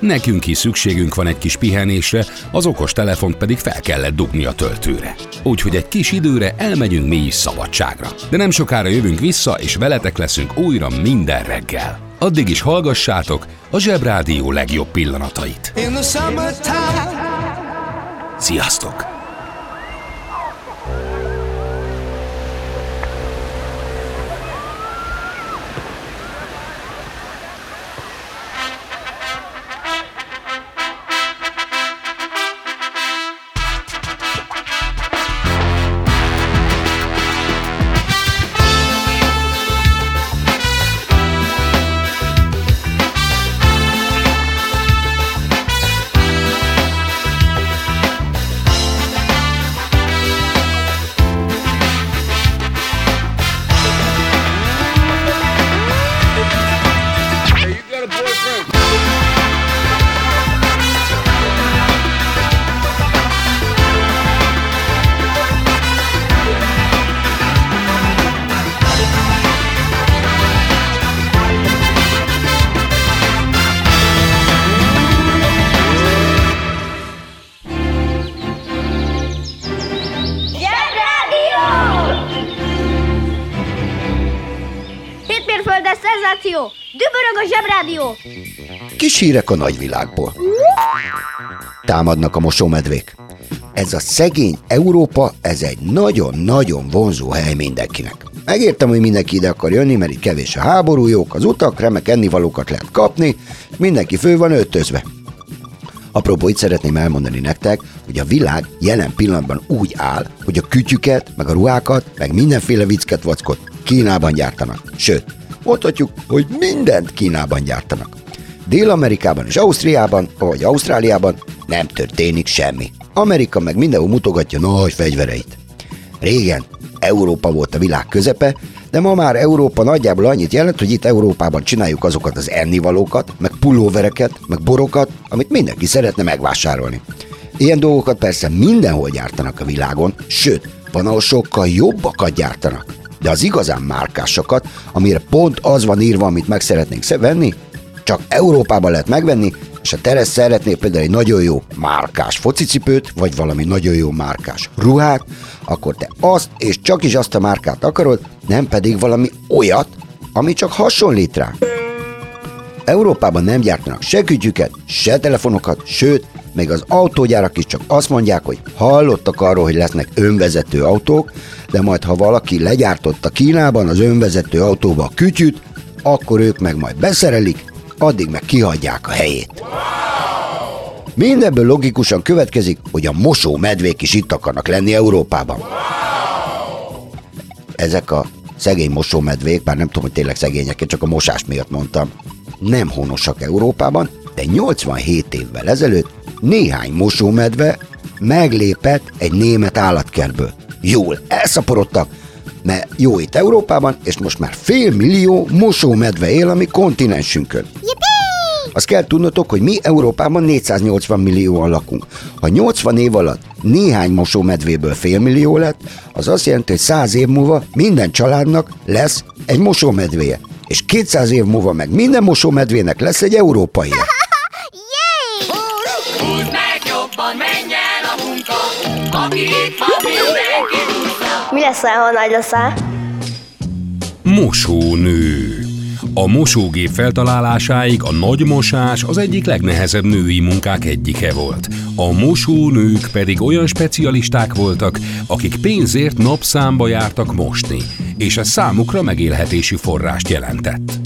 nekünk is szükségünk van egy kis pihenésre, az okos telefont pedig fel kellett dugni a töltőre. Úgyhogy egy kis időre elmegyünk mi is szabadságra. De nem sokára jövünk vissza, és veletek leszünk újra minden reggel. Addig is hallgassátok a Zsebrádió legjobb pillanatait. Sziasztok! A Zsebrádió! Kis hírek a nagyvilágból. Támadnak a mosómedvék. Ez a szegény Európa, ez egy nagyon-nagyon vonzó hely mindenkinek. Megértem, hogy mindenki ide akar jönni, mert itt kevés a háború, jók az utak, remek ennivalókat lehet kapni, mindenki fő van öltözve. Apropó, itt szeretném elmondani nektek, hogy a világ jelen pillanatban úgy áll, hogy a kütyüket, meg a ruhákat, meg mindenféle viccket vackot Kínában gyártanak. Sőt, mondhatjuk, hogy mindent Kínában gyártanak. Dél-Amerikában és Ausztriában, vagy Ausztráliában nem történik semmi. Amerika meg mindenhol mutogatja nagy fegyvereit. Régen Európa volt a világ közepe, de ma már Európa nagyjából annyit jelent, hogy itt Európában csináljuk azokat az ennivalókat, meg pulóvereket, meg borokat, amit mindenki szeretne megvásárolni. Ilyen dolgokat persze mindenhol gyártanak a világon, sőt, van, ahol sokkal jobbakat gyártanak. De az igazán márkásokat, amire pont az van írva, amit meg szeretnénk sze- venni, csak Európában lehet megvenni, és ha te szeretnél például egy nagyon jó márkás focicipőt, vagy valami nagyon jó márkás ruhát, akkor te azt és csak is azt a márkát akarod, nem pedig valami olyat, ami csak hasonlít rá. Európában nem gyártanak se kütyüket, se telefonokat, sőt, még az autógyárak is csak azt mondják, hogy hallottak arról, hogy lesznek önvezető autók, de majd ha valaki legyártotta Kínában az önvezető autóba a kütyüt, akkor ők meg majd beszerelik, addig meg kihagyják a helyét. Mindebből logikusan következik, hogy a mosó medvék is itt akarnak lenni Európában. Ezek a szegény mosómedvék, bár nem tudom, hogy tényleg szegények, én csak a mosás miatt mondtam, nem honosak Európában, de 87 évvel ezelőtt néhány mosómedve meglépett egy német állatkertből. Jól elszaporodtak, mert jó itt Európában, és most már fél millió mosómedve él a mi kontinensünkön. Azt kell tudnotok, hogy mi Európában 480 millióan lakunk. Ha 80 év alatt néhány mosómedvéből félmillió lett, az azt jelenti, hogy 100 év múlva minden családnak lesz egy mosómedvéje. És 200 év múlva meg minden mosómedvének lesz egy európai. Mi leszel, ha nagy leszel? Mosónő. A mosógép feltalálásáig a nagy mosás az egyik legnehezebb női munkák egyike volt. A mosónők pedig olyan specialisták voltak, akik pénzért napszámba jártak mosni, és ez számukra megélhetési forrást jelentett.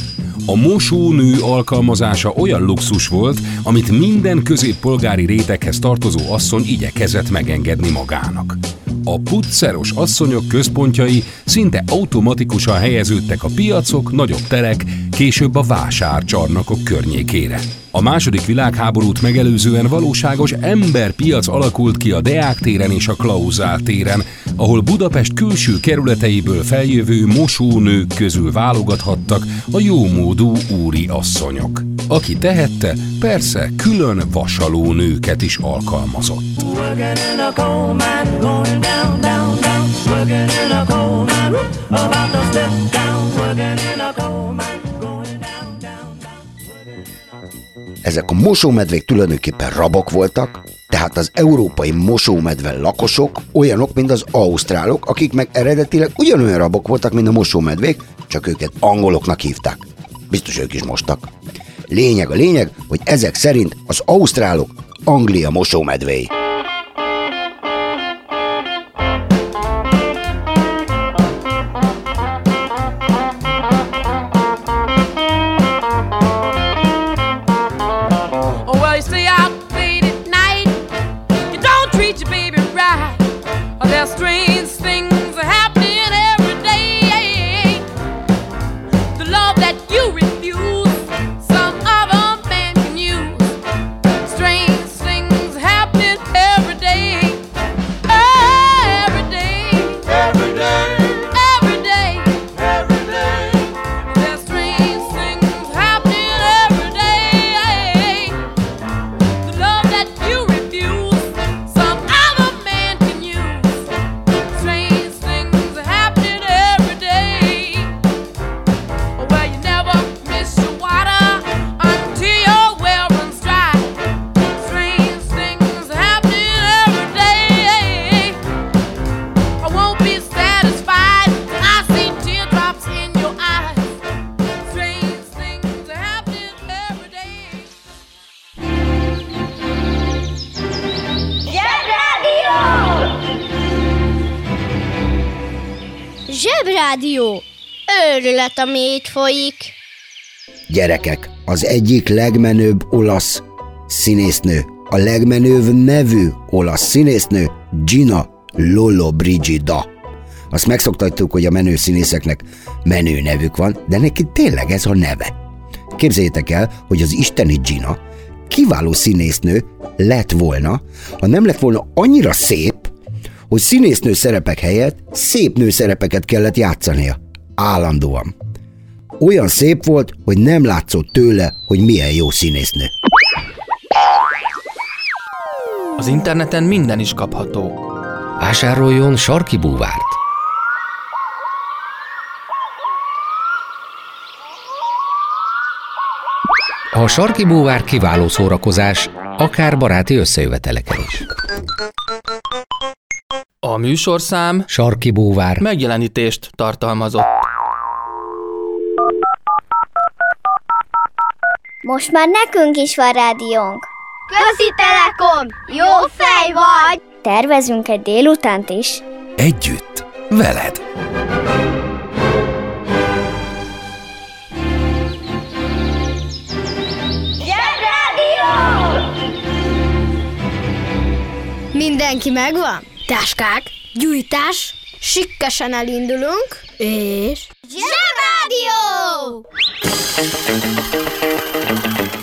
A mosónő alkalmazása olyan luxus volt, amit minden középpolgári réteghez tartozó asszony igyekezett megengedni magának. A putszeros asszonyok központjai szinte automatikusan helyeződtek a piacok, nagyobb terek, később a vásárcsarnokok környékére. A második világháborút megelőzően valóságos emberpiac alakult ki a Deák téren és a Klauzál téren, ahol Budapest külső kerületeiből feljövő mosónők közül válogathattak a jómódú úri asszonyok. Aki tehette, persze külön vasaló nőket is alkalmazott. Working in a coal mine, going down, down, down. Working in a coal mine, about to step down. Working in a coal mine. Ezek a mosómedvék tulajdonképpen rabok voltak, tehát az európai mosómedve lakosok olyanok, mint az ausztrálok, akik meg eredetileg ugyanolyan rabok voltak, mint a mosómedvék, csak őket angoloknak hívták. Biztos ők is mostak. Lényeg a lényeg, hogy ezek szerint az ausztrálok Anglia mosómedvéi. Őrület, ami itt folyik. Gyerekek, az egyik legmenőbb olasz színésznő, a legmenőbb nevű olasz színésznő Gina Lollobrigida. Azt megszoktattuk, hogy a menő színészeknek menő nevük van, de neki tényleg ez a neve. Képzeljétek el, hogy az isteni Gina kiváló színésznő lett volna, ha nem lett volna annyira szép, hogy színésznő szerepek helyett szép nő szerepeket kellett játszania. Állandóan. Olyan szép volt, hogy nem látszott tőle, hogy milyen jó színésznő. Az interneten minden is kapható. Vásároljon sarki búvárt. A sarki búvár kiváló szórakozás, akár baráti összejöveteleken is. A műsorszám Sarki búvár. megjelenítést tartalmazott. Most már nekünk is van rádiónk. Közi Telekom! Jó fej vagy! Tervezünk egy délutánt is. Együtt, veled. Zsebrádió! Mindenki megvan? Táskák, gyújtás, sikkesen elindulunk, és... Zsebrádió!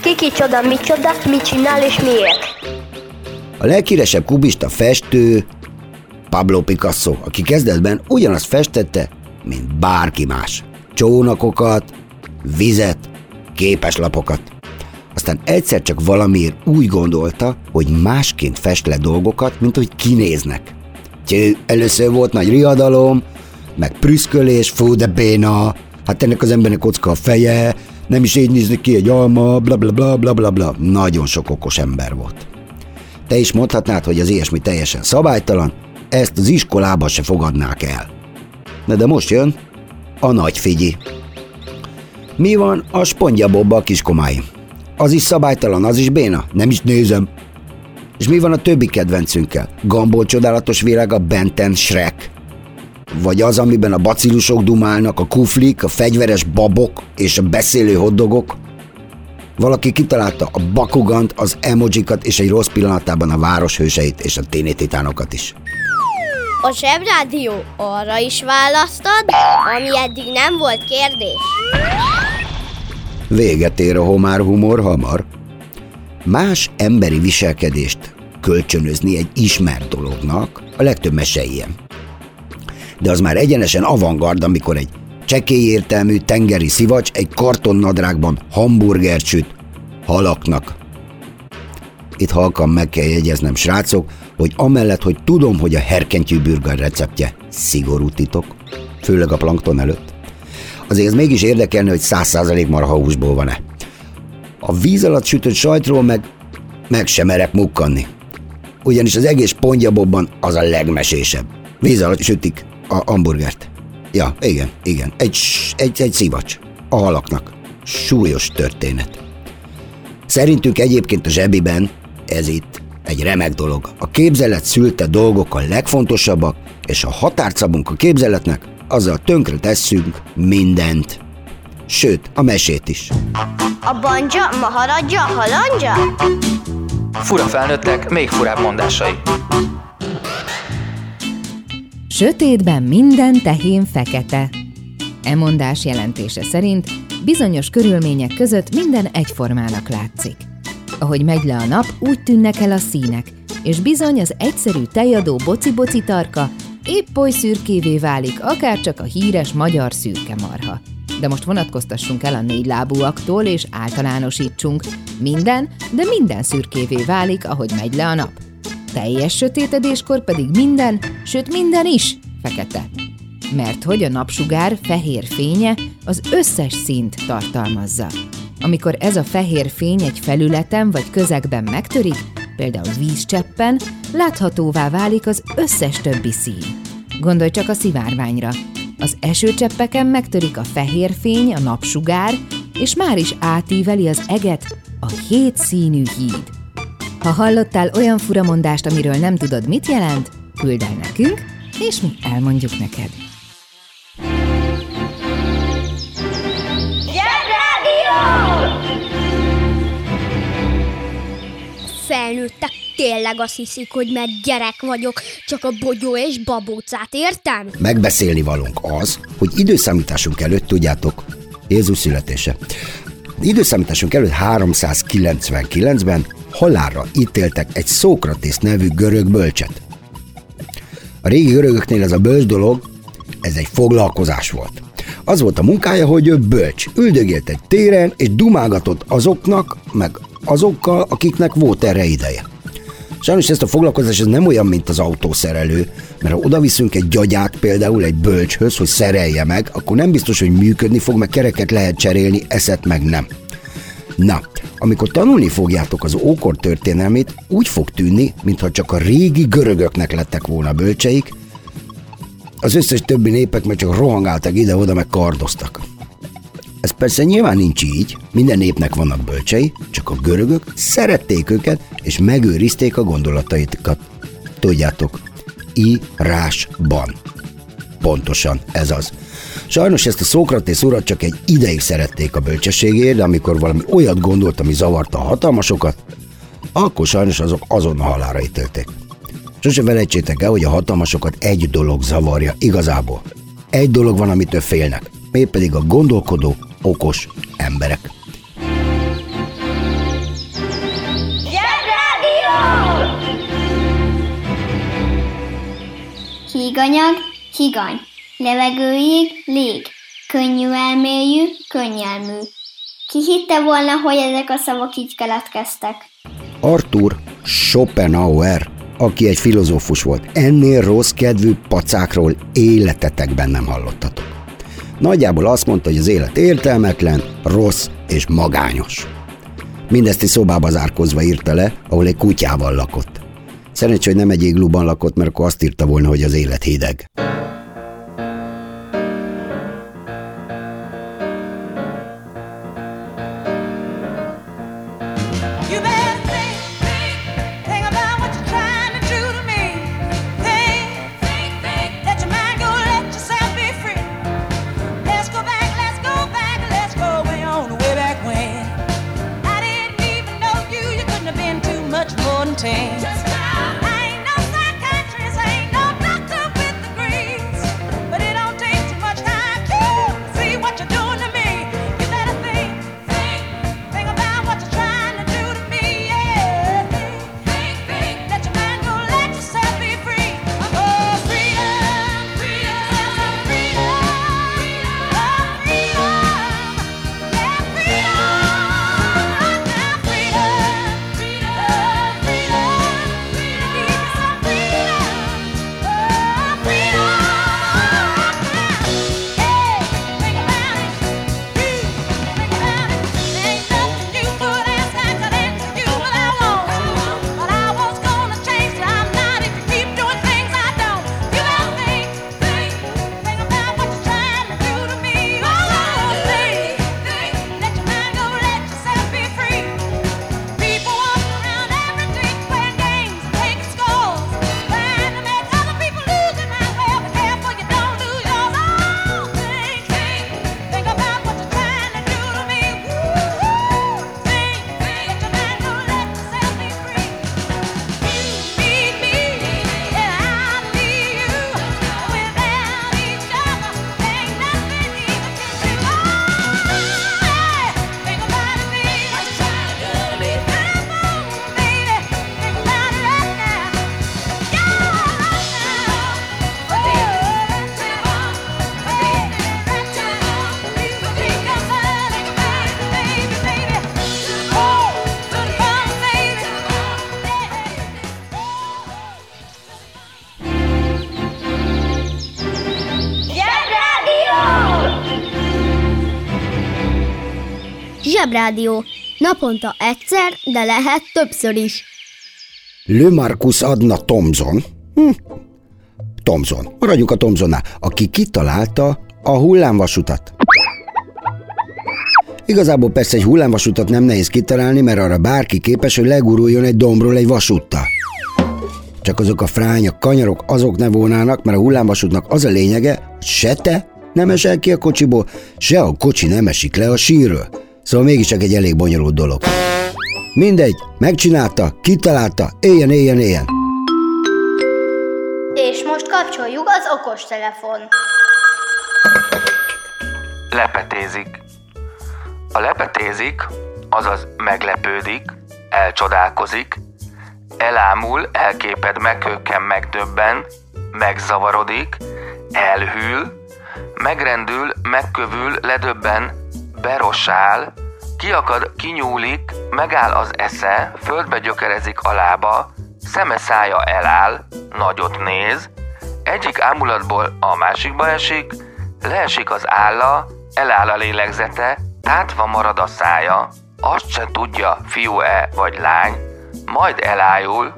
Kiki csoda, micsoda, mit csinál és miért? A leghíresebb kubista festő Pablo Picasso, aki kezdetben ugyanazt festette, mint bárki más. Csónakokat, vizet, képeslapokat. Aztán egyszer csak valamiért úgy gondolta, hogy másként fest le dolgokat, mint hogy kinéznek. Tjő, először volt nagy riadalom, meg prüszkölés, fú de béna, hát ennek az embernek kocka a feje, nem is így nézni ki egy alma, bla bla bla bla bla bla. Nagyon sok okos ember volt. Te is mondhatnád, hogy az ilyesmi teljesen szabálytalan, ezt az iskolába se fogadnák el. Na de most jön a nagy figyi. Mi van a spongyabobba a kiskomáim? Az is szabálytalan, az is béna? Nem is nézem. És mi van a többi kedvencünkkel? Gambol csodálatos a Benten Shrek. Vagy az, amiben a bacillusok dumálnak, a kuflik, a fegyveres babok és a beszélő hoddogok? Valaki kitalálta a bakugant, az emojikat és egy rossz pillanatában a városhőseit és a ténétitánokat is. A zsebrádió arra is választad, ami eddig nem volt kérdés. Véget ér a homár humor hamar. Más emberi viselkedést kölcsönözni egy ismert dolognak, a legtöbb mese ilyen. De az már egyenesen avantgard, amikor egy csekély értelmű tengeri szivacs egy kartonnadrágban hamburgert süt halaknak. Itt halkan meg kell jegyeznem, srácok, hogy amellett, hogy tudom, hogy a herkentyű burger receptje szigorú titok, főleg a plankton előtt, azért ez mégis érdekelne, hogy száz százalék marhahúsból van-e. A víz alatt sütött sajtról meg, meg sem merek mukkanni. Ugyanis az egész pontjabobban az a legmesésebb. Víz alatt sütik a hamburgert. Ja, igen, igen. Egy, egy, egy szivacs. A halaknak. Súlyos történet. Szerintünk egyébként a zsebiben ez itt egy remek dolog. A képzelet szülte dolgok a legfontosabbak, és ha határt szabunk a képzeletnek, azzal tönkre tesszünk mindent. Sőt, a mesét is. A banja, maharadja, halandja? Fura felnőttek, még furább mondásai. Sötétben minden tehén fekete. E mondás jelentése szerint bizonyos körülmények között minden egyformának látszik. Ahogy megy le a nap, úgy tűnnek el a színek, és bizony az egyszerű tejadó boci-boci tarka épp oly szürkévé válik, akár csak a híres magyar szürke marha. De most vonatkoztassunk el a négylábúaktól, és általánosítsunk. Minden, de minden szürkévé válik, ahogy megy le a nap. Teljes sötétedéskor pedig minden, sőt minden is fekete. Mert hogy a napsugár fehér fénye az összes színt tartalmazza. Amikor ez a fehér fény egy felületen vagy közegben megtörik, például vízcseppen, láthatóvá válik az összes többi szín. Gondolj csak a szivárványra. Az esőcseppeken megtörik a fehér fény, a napsugár, és már is átíveli az eget a hét színű híd. Ha hallottál olyan furamondást, amiről nem tudod, mit jelent, küld el nekünk, és mi elmondjuk neked. Felnőttek tényleg azt hiszik, hogy mert gyerek vagyok, csak a bogyó és babócát értem? Megbeszélni valunk az, hogy időszámításunk előtt, tudjátok, Jézus születése. Időszámításunk előtt 399-ben halálra ítéltek egy Szókratész nevű görög bölcset. A régi görögöknél ez a bölcs dolog, ez egy foglalkozás volt. Az volt a munkája, hogy ő bölcs, üldögélt egy téren, és dumálgatott azoknak, meg azokkal, akiknek volt erre ideje. Sajnos ezt a foglalkozás ez nem olyan, mint az autószerelő, mert ha oda viszünk egy gyagyát például egy bölcshöz, hogy szerelje meg, akkor nem biztos, hogy működni fog, mert kereket lehet cserélni, eszet meg nem. Na, amikor tanulni fogjátok az ókor történelmét, úgy fog tűnni, mintha csak a régi görögöknek lettek volna bölcseik, az összes többi népek meg csak rohangáltak ide-oda, meg kardoztak. Ez persze nyilván nincs így, minden népnek vannak bölcsei, csak a görögök szerették őket, és megőrizték a gondolataikat. Tudjátok, írásban. Pontosan, ez az. Sajnos ezt a Szókratész urat csak egy ideig szerették a bölcsességért, de amikor valami olyat gondolt, ami zavarta a hatalmasokat, akkor sajnos azok azonnal halára ítélték. Sose felejtsétek el, hogy a hatalmasokat egy dolog zavarja igazából. Egy dolog van, amitől félnek, mégpedig a gondolkodó, okos emberek. Híganyag, higany. Levegőig, lég. Könnyű elmélyű, könnyelmű. Ki hitte volna, hogy ezek a szavak így keletkeztek? Arthur Schopenhauer, aki egy filozófus volt, ennél rossz kedvű pacákról életetekben nem hallottatok. Nagyjából azt mondta, hogy az élet értelmetlen, rossz és magányos. Mindezt egy szobába zárkozva írta le, ahol egy kutyával lakott. Szerencsé, hogy nem egy iglúban lakott, mert akkor azt írta volna, hogy az élet hideg. Zsebrádió. Naponta egyszer, de lehet többször is. Le Marcus Adna Thomson. Hm. Thomson. Maradjunk a Thomsonnál, aki kitalálta a hullámvasutat. Igazából persze egy hullámvasutat nem nehéz kitalálni, mert arra bárki képes, hogy leguruljon egy dombról egy vasúttal. Csak azok a frányok, kanyarok, azok ne volnának, mert a hullámvasútnak az a lényege, hogy se te nem esel ki a kocsiból, se a kocsi nem esik le a sírről. Szóval mégiscsak egy elég bonyolult dolog. Mindegy, megcsinálta, kitalálta, éljen, éljen, éljen. És most kapcsoljuk az okostelefon. Lepetézik. A lepetézik, azaz meglepődik, elcsodálkozik, elámul, elképed, meghökken, megdöbben, megzavarodik, elhűl, megrendül, megkövül, ledöbben, berossál, kiakad, kinyúlik, megáll az esze, földbe gyökerezik a lába, szeme szája eláll, nagyot néz, egyik ámulatból a másikba esik, leesik az álla, eláll a lélegzete, tátva marad a szája, azt se tudja, fiú-e vagy lány, majd elájul,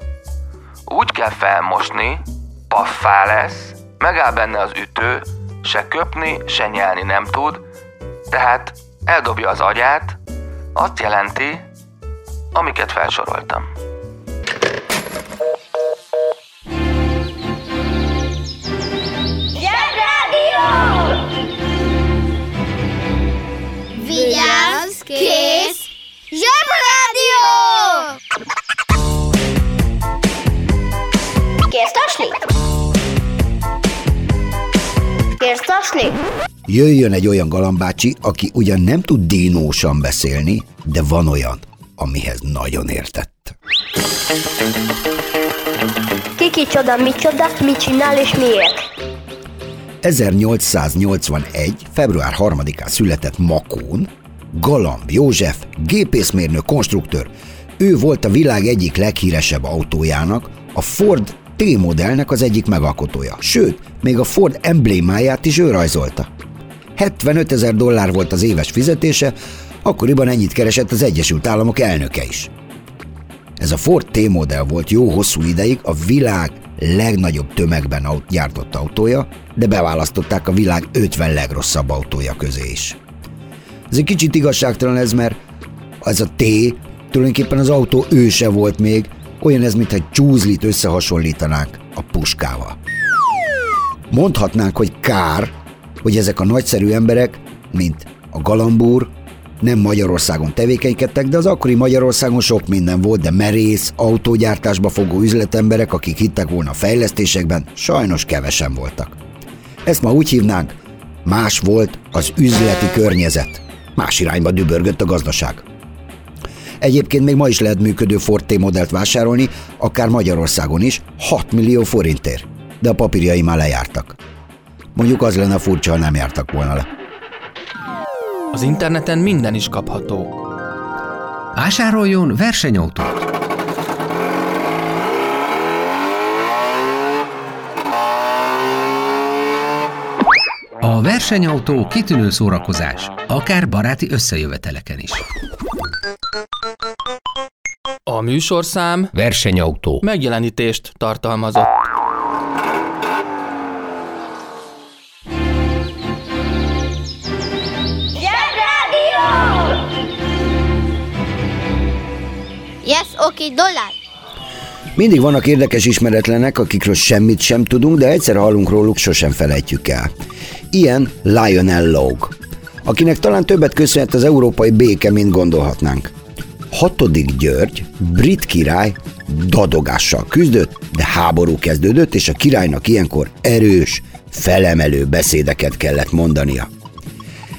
úgy kell felmosni, paffá lesz, megáll benne az ütő, se köpni, se nyelni nem tud, tehát eldobja az agyát, azt jelenti, amiket felsoroltam. Zsebrádió! Vigyázz, kész, Zsebrádió! Kérsz tasni? Kérsz tasni? Jöjjön egy olyan galambácsi, aki ugyan nem tud dinósan beszélni, de van olyan, amihez nagyon értett. Ki kicsoda, micsoda, mit csinál és miért? 1881. február 3-án született Makón, Galamb József, gépészmérnök, konstruktőr. Ő volt a világ egyik leghíresebb autójának, a Ford T-modellnek az egyik megalkotója. Sőt, még a Ford emblémáját is ő rajzolta. 75 ezer dollár volt az éves fizetése, akkoriban ennyit keresett az Egyesült Államok elnöke is. Ez a Ford T-modell volt jó hosszú ideig a világ legnagyobb tömegben gyártott autója, de beválasztották a világ 50 legrosszabb autója közé is. Ez egy kicsit igazságtalan ez, mert ez a T tulajdonképpen az autó őse volt még, olyan ez, mintha egy csúzlit összehasonlítanánk a puskával. Mondhatnánk, hogy kár, hogy ezek a nagyszerű emberek, mint a Galambúr, nem Magyarországon tevékenykedtek, de az akkori Magyarországon sok minden volt, de merész, autógyártásba fogó üzletemberek, akik hittek volna a fejlesztésekben, sajnos kevesen voltak. Ezt ma úgy hívnánk, más volt az üzleti környezet. Más irányba dübörgött a gazdaság. Egyébként még ma is lehet működő Ford T modellt vásárolni, akár Magyarországon is, 6 millió forintért. De a papírjai már lejártak. Mondjuk az lenne furcsa, ha nem jártak volna le. Az interneten minden is kapható. Vásároljon versenyautót! A versenyautó kitűnő szórakozás, akár baráti összejöveteleken is. A műsorszám Versenyautó. megjelenítést tartalmazott. Oké, dollár. Mindig vannak érdekes ismeretlenek, akikről semmit sem tudunk, de egyszer hallunk róluk, sosem felejtjük el. Ilyen Lionel Logue, akinek talán többet köszönhet az európai béke, mint gondolhatnánk. Hatodik György, brit király dadogással küzdött, de háború kezdődött, és a királynak ilyenkor erős, felemelő beszédeket kellett mondania.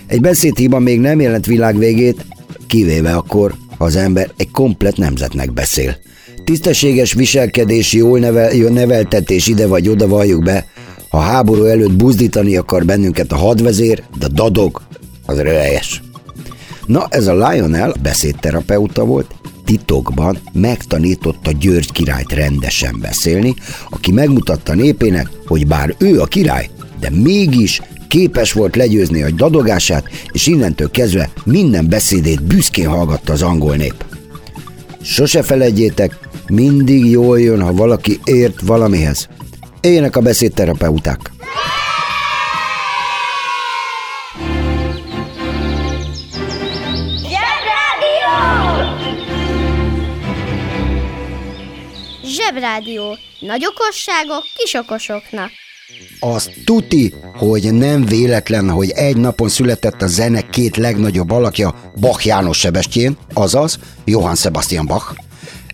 Egy beszédhiba még nem jelent világvégét, kivéve akkor, az ember egy komplet nemzetnek beszél. Tisztességes viselkedés, jól nevel, jó neveltetés ide vagy oda valljuk be. Ha háború előtt buzdítani akar bennünket a hadvezér, de dadog, az röhelyes. Na, ez a Lionel beszédterapeuta volt, titokban megtanította György királyt rendesen beszélni, aki megmutatta népének, hogy bár ő a király, de mégis képes volt legyőzni a dadogását, és innentől kezdve minden beszédét büszkén hallgatta az angol nép. Sose felejtjétek, mindig jól jön, ha valaki ért valamihez. Éljenek a beszédterapeuták! Zsebrádió. Nagy okosságok kis okosoknak. Az tuti, hogy nem véletlen, hogy egy napon született a zene két legnagyobb alakja, Bach János Sebestyén, azaz Johann Sebastian Bach,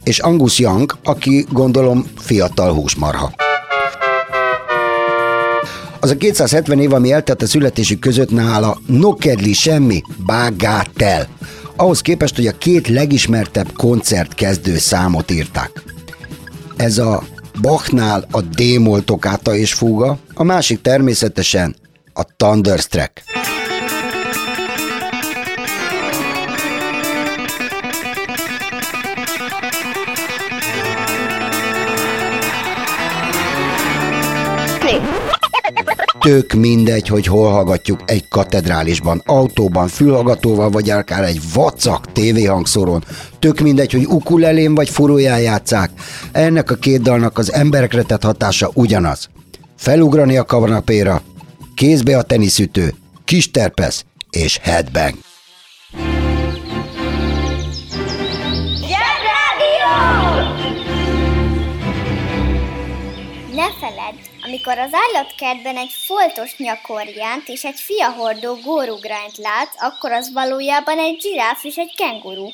és Angus Young, aki gondolom fiatal húsmarha. Az a 270 év, ami eltelt a születésük között nála, no kedli semmi, bagátel. Ahhoz képest, hogy a két legismertebb koncert kezdő számot írták. Ez a Bachnál a D-moll tokáta és fúga, a másik természetesen a Thunderstruck. Tök mindegy, hogy hol hallgatjuk egy katedrálisban, autóban, fülhallgatóval, vagy akár egy vacak tévéhangszoron. Tök mindegy, hogy ukulelén vagy furóján játszák. Ennek a két dalnak az emberekre tett hatása ugyanaz. Felugrani a kanapéra, kézbe a teniszütő, kis terpesz és headbang. Amikor az állatkertben egy foltos nyakorjánt és egy fiahordó górugrányt látsz, akkor az valójában egy zsiráf és egy kenguru.